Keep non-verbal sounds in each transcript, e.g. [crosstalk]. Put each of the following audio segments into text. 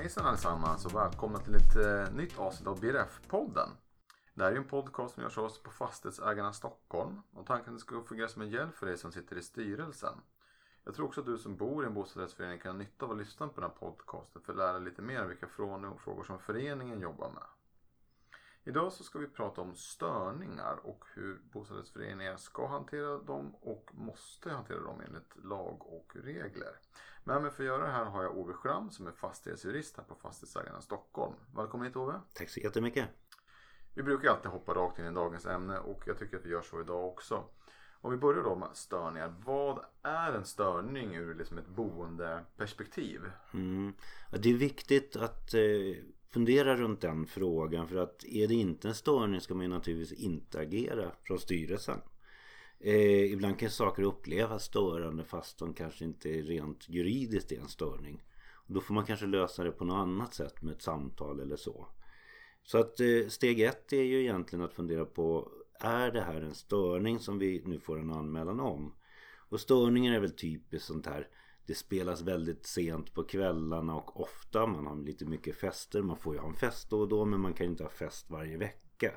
Hejsan allesammans och välkomna till ett eh, nytt avsnitt av BRF-podden. Det här är en podcast som görs av oss på Fastighetsägarna Stockholm och tanken är att ska fungera som en hjälp för dig som sitter i styrelsen. Jag tror också att du som bor i en bostadsrättsförening kan ha nytta av att lyssna på den här podcasten för att lära dig lite mer om vilka frågor som föreningen jobbar med. Idag så ska vi prata om störningar och hur bostadsrättsföreningar ska hantera dem och måste hantera dem enligt lag och regler. Med mig för att göra det här har jag Ove Schram som är fastighetsjurist här på Fastighetsägarna Stockholm. Välkommen hit Ove! Tack så jättemycket! Vi brukar alltid hoppa rakt in i dagens ämne och jag tycker att vi gör så idag också. Om vi börjar då med störningar. Vad är en störning ur liksom ett boendeperspektiv? Mm. Det är viktigt att eh, fundera runt den frågan för att är det inte en störning ska man ju naturligtvis inte agera från styrelsen. Eh, ibland kan saker upplevas störande fast de kanske inte rent juridiskt är en störning. Och då får man kanske lösa det på något annat sätt med ett samtal eller så. Så att eh, steg ett är ju egentligen att fundera på är det här en störning som vi nu får en anmälan om? Och störningar är väl typiskt sånt här det spelas väldigt sent på kvällarna och ofta. Man har lite mycket fester. Man får ju ha en fest då och då men man kan ju inte ha fest varje vecka.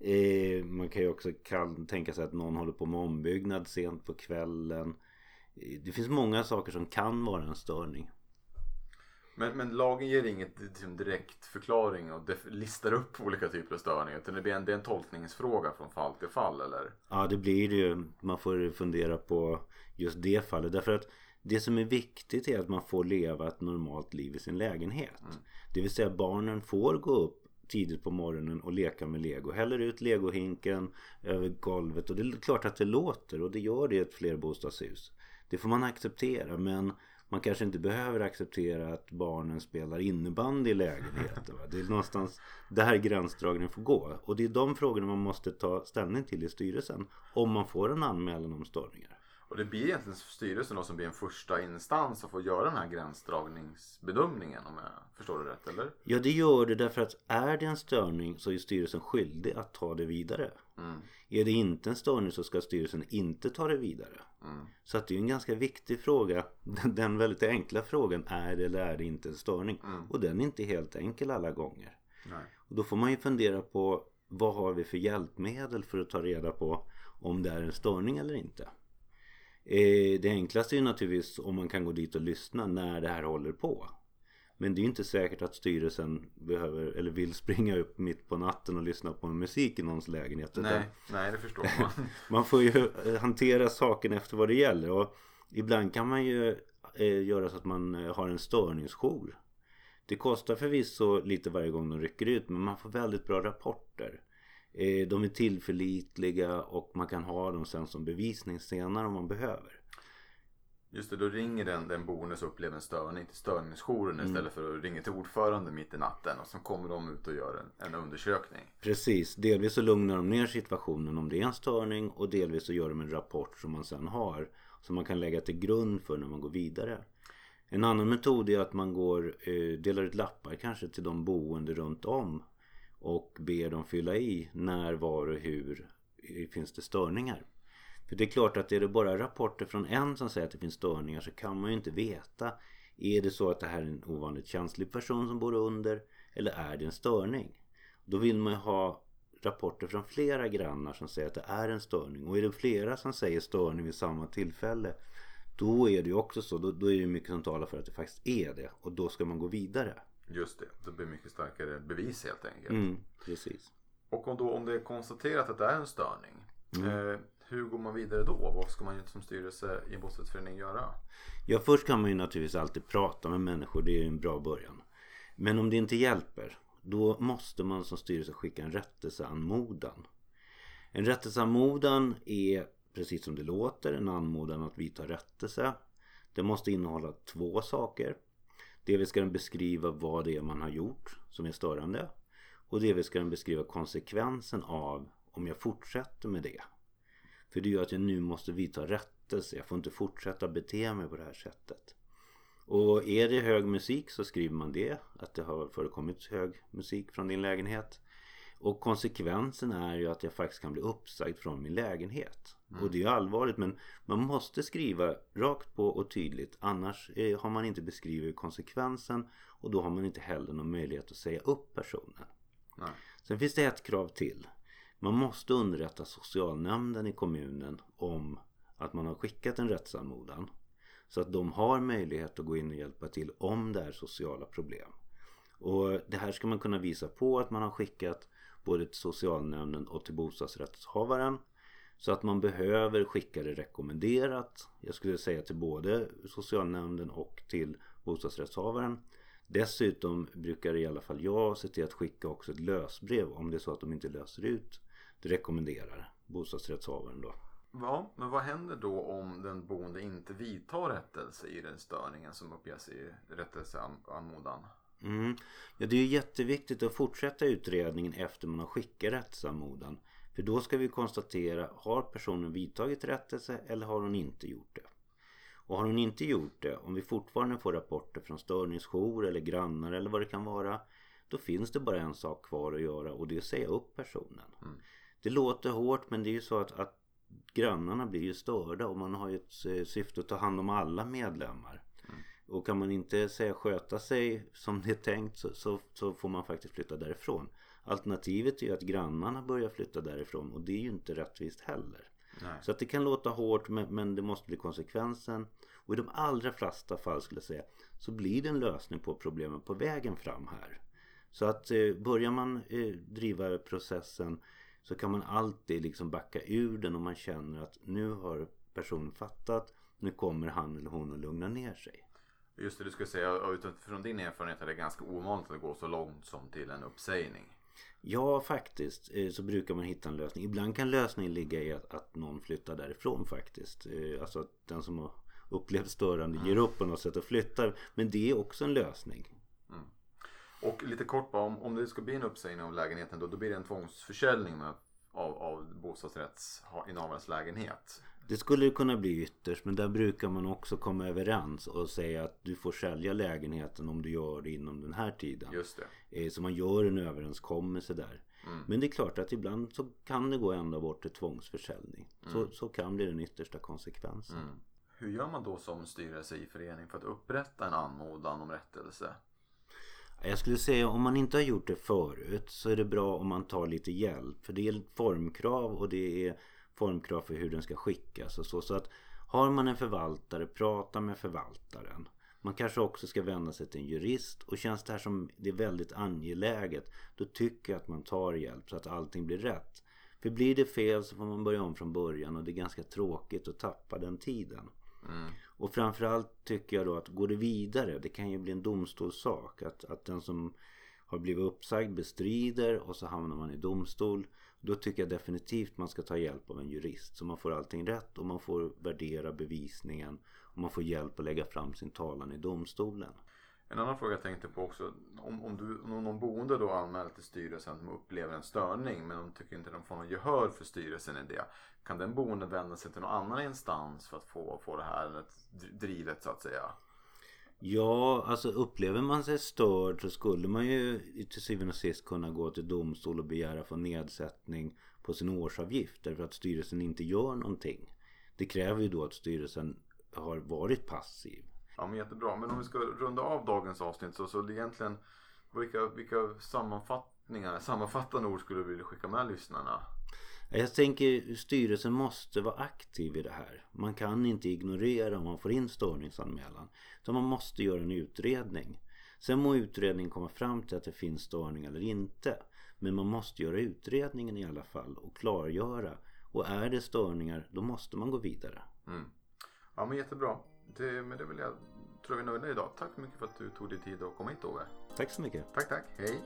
Eh, man kan ju också kan, tänka sig att någon håller på med ombyggnad sent på kvällen. Eh, det finns många saker som kan vara en störning. Men, men lagen ger inget liksom, direkt förklaring och listar upp olika typer av störningar. Utan det blir en, det är en tolkningsfråga från fall till fall eller? Ja det blir det ju. Man får fundera på just det fallet. Därför att det som är viktigt är att man får leva ett normalt liv i sin lägenhet. Mm. Det vill säga barnen får gå upp tidigt på morgonen och leka med lego. Häller ut legohinken över golvet och det är klart att det låter och det gör det i ett flerbostadshus. Det får man acceptera men man kanske inte behöver acceptera att barnen spelar innebandy i lägenheten. Det är någonstans där gränsdragningen får gå. Och det är de frågorna man måste ta ställning till i styrelsen om man får en anmälan om störningar. Och det blir egentligen styrelsen då som blir en första instans och får göra den här gränsdragningsbedömningen om jag förstår det rätt eller? Ja det gör det därför att är det en störning så är styrelsen skyldig att ta det vidare. Mm. Är det inte en störning så ska styrelsen inte ta det vidare. Mm. Så att det är en ganska viktig fråga. Den väldigt enkla frågan är det eller är det inte en störning? Mm. Och den är inte helt enkel alla gånger. Nej. Och då får man ju fundera på vad har vi för hjälpmedel för att ta reda på om det är en störning eller inte. Eh, det enklaste är naturligtvis om man kan gå dit och lyssna när det här håller på. Men det är inte säkert att styrelsen behöver eller vill springa upp mitt på natten och lyssna på musik i någons lägenhet. Nej, nej det förstår man. [laughs] man får ju eh, hantera saken efter vad det gäller. Och ibland kan man ju eh, göra så att man har en störningsjour. Det kostar förvisso lite varje gång de rycker ut men man får väldigt bra rapporter. Eh, de är tillförlitliga och man kan ha dem sen som bevisning senare om man behöver. Just det, då ringer den, den boende som upplever en störning till störningsjouren mm. istället för att ringa till ordförande mitt i natten och så kommer de ut och gör en, en undersökning. Precis, delvis så lugnar de ner situationen om det är en störning och delvis så gör de en rapport som man sen har som man kan lägga till grund för när man går vidare. En annan metod är att man går, eh, delar ut lappar kanske till de boende runt om och ber dem fylla i när, var och hur finns det störningar. För det är klart att är det bara rapporter från en som säger att det finns störningar så kan man ju inte veta. Är det så att det här är en ovanligt känslig person som bor under eller är det en störning? Då vill man ju ha rapporter från flera grannar som säger att det är en störning. Och är det flera som säger störning vid samma tillfälle då är det ju också så. Då, då är det mycket som talar för att det faktiskt är det. Och då ska man gå vidare. Just det, det blir mycket starkare bevis helt enkelt. Mm, precis. Och om, då, om det är konstaterat att det är en störning. Mm. Eh, hur går man vidare då? Vad ska man som styrelse i en bostadsrättsförening göra? Ja, först kan man ju naturligtvis alltid prata med människor. Det är en bra början. Men om det inte hjälper, då måste man som styrelse skicka en rättelseanmodan. En rättelseanmodan är precis som det låter en anmodan att vidta rättelse. Det måste innehålla två saker. Delvis ska den beskriva vad det är man har gjort som är störande. Och delvis ska den beskriva konsekvensen av om jag fortsätter med det. För det gör att jag nu måste vidta rättelse. Jag får inte fortsätta bete mig på det här sättet. Och är det hög musik så skriver man det. Att det har förekommit hög musik från din lägenhet. Och konsekvensen är ju att jag faktiskt kan bli uppsagd från min lägenhet. Mm. Och det är ju allvarligt men man måste skriva rakt på och tydligt. Annars eh, har man inte beskrivit konsekvensen och då har man inte heller någon möjlighet att säga upp personen. Nej. Sen finns det ett krav till. Man måste underrätta socialnämnden i kommunen om att man har skickat en rättsanmodan. Så att de har möjlighet att gå in och hjälpa till om det är sociala problem. Och det här ska man kunna visa på att man har skickat både till socialnämnden och till bostadsrättshavaren. Så att man behöver skicka det rekommenderat. Jag skulle säga till både socialnämnden och till bostadsrättshavaren. Dessutom brukar i alla fall jag se till att skicka också ett lösbrev om det är så att de inte löser ut det rekommenderar bostadsrättshavaren då. Ja, men vad händer då om den boende inte vidtar rättelse i den störningen som uppges i rättelseanmodan? Mm. Ja, det är jätteviktigt att fortsätta utredningen efter man har skickat rättsanmodan. För då ska vi konstatera, har personen vidtagit rättelse eller har hon inte gjort det? Och har hon inte gjort det, om vi fortfarande får rapporter från störningsjour eller grannar eller vad det kan vara. Då finns det bara en sak kvar att göra och det är att säga upp personen. Mm. Det låter hårt men det är ju så att, att grannarna blir ju störda och man har ju ett eh, syfte att ta hand om alla medlemmar. Och kan man inte säga sköta sig som det är tänkt så, så, så, får man faktiskt flytta därifrån. Alternativet är ju att grannarna börjar flytta därifrån och det är ju inte rättvist heller. Nej. Så att det kan låta hårt men, men det måste bli konsekvensen. Och i de allra flesta fall skulle jag säga så blir det en lösning på problemen på vägen fram här. Så att eh, börjar man eh, driva processen så kan man alltid liksom backa ur den om man känner att nu har personen fattat. Nu kommer han eller hon att lugna ner sig. Just det, du skulle säga utifrån din erfarenhet är det ganska ovanligt att går så långt som till en uppsägning. Ja, faktiskt eh, så brukar man hitta en lösning. Ibland kan lösningen ligga i att, att någon flyttar därifrån faktiskt. Eh, Alltså att den som har upplevt störande ger upp på något sätt och flyttar. Men det är också en lösning. Och lite kort bara, om, om det ska bli en uppsägning av lägenheten då, då blir det en tvångsförsäljning av, av bostadsrättsinnehavarens lägenhet. Det skulle kunna bli ytterst men där brukar man också komma överens och säga att du får sälja lägenheten om du gör det inom den här tiden. Just det. Eh, Så man gör en överenskommelse där. Mm. Men det är klart att ibland så kan det gå ända bort till tvångsförsäljning. Så, så kan bli den yttersta konsekvensen. Mm. Hur gör man då som styrelse i förening för att upprätta en anmodan om rättelse? Jag skulle säga om man inte har gjort det förut så är det bra om man tar lite hjälp. För det är formkrav och det är formkrav för hur den ska skickas och så. Så att har man en förvaltare, prata med förvaltaren. Man kanske också ska vända sig till en jurist och känns det här som det är väldigt angeläget då tycker jag att man tar hjälp så att allting blir rätt. För blir det fel så får man börja om från början och det är ganska tråkigt att tappa den tiden. Mm. Och framförallt tycker jag då att går det vidare, det kan ju bli en domstolssak. Att, att den som har blivit uppsagd bestrider och så hamnar man i domstol. Då tycker jag definitivt man ska ta hjälp av en jurist. Så man får allting rätt och man får värdera bevisningen. Och man får hjälp att lägga fram sin talan i domstolen. En annan fråga jag tänkte på också. Om, om, du, om någon boende då anmäler till styrelsen att de upplever en störning men de tycker inte de får någon gehör för styrelsen i det. Kan den boende vända sig till någon annan instans för att få, få det här drivet så att säga? Ja, alltså upplever man sig störd så skulle man ju till syvende och sist kunna gå till domstol och begära få nedsättning på sin årsavgift därför att styrelsen inte gör någonting. Det kräver ju då att styrelsen har varit passiv. Ja men jättebra. Men om vi ska runda av dagens avsnitt så, så egentligen vilka, vilka sammanfattningar, sammanfattande ord skulle du vilja skicka med lyssnarna? Jag tänker styrelsen måste vara aktiv i det här. Man kan inte ignorera om man får in störningsanmälan. Så man måste göra en utredning. Sen må utredningen komma fram till att det finns störning eller inte. Men man måste göra utredningen i alla fall och klargöra. Och är det störningar då måste man gå vidare. Mm. Ja men jättebra. Det, men det vill jag, tror vi är nöjda idag. Tack så mycket för att du tog dig tid att komma hit Ove. Tack så mycket. Tack tack. Hej.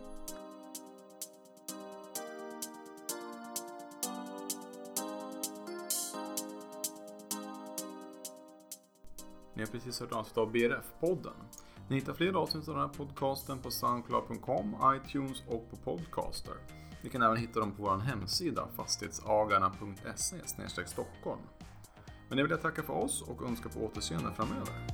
Ni har precis hört avsnitt av BRF-podden. Ni hittar fler avsnitt av den här podcasten på Soundcloud.com, iTunes och på Podcaster. Ni kan även hitta dem på vår hemsida fastighetsagarna.se Stockholm. Men jag vill jag tacka för oss och önska på återseende framöver.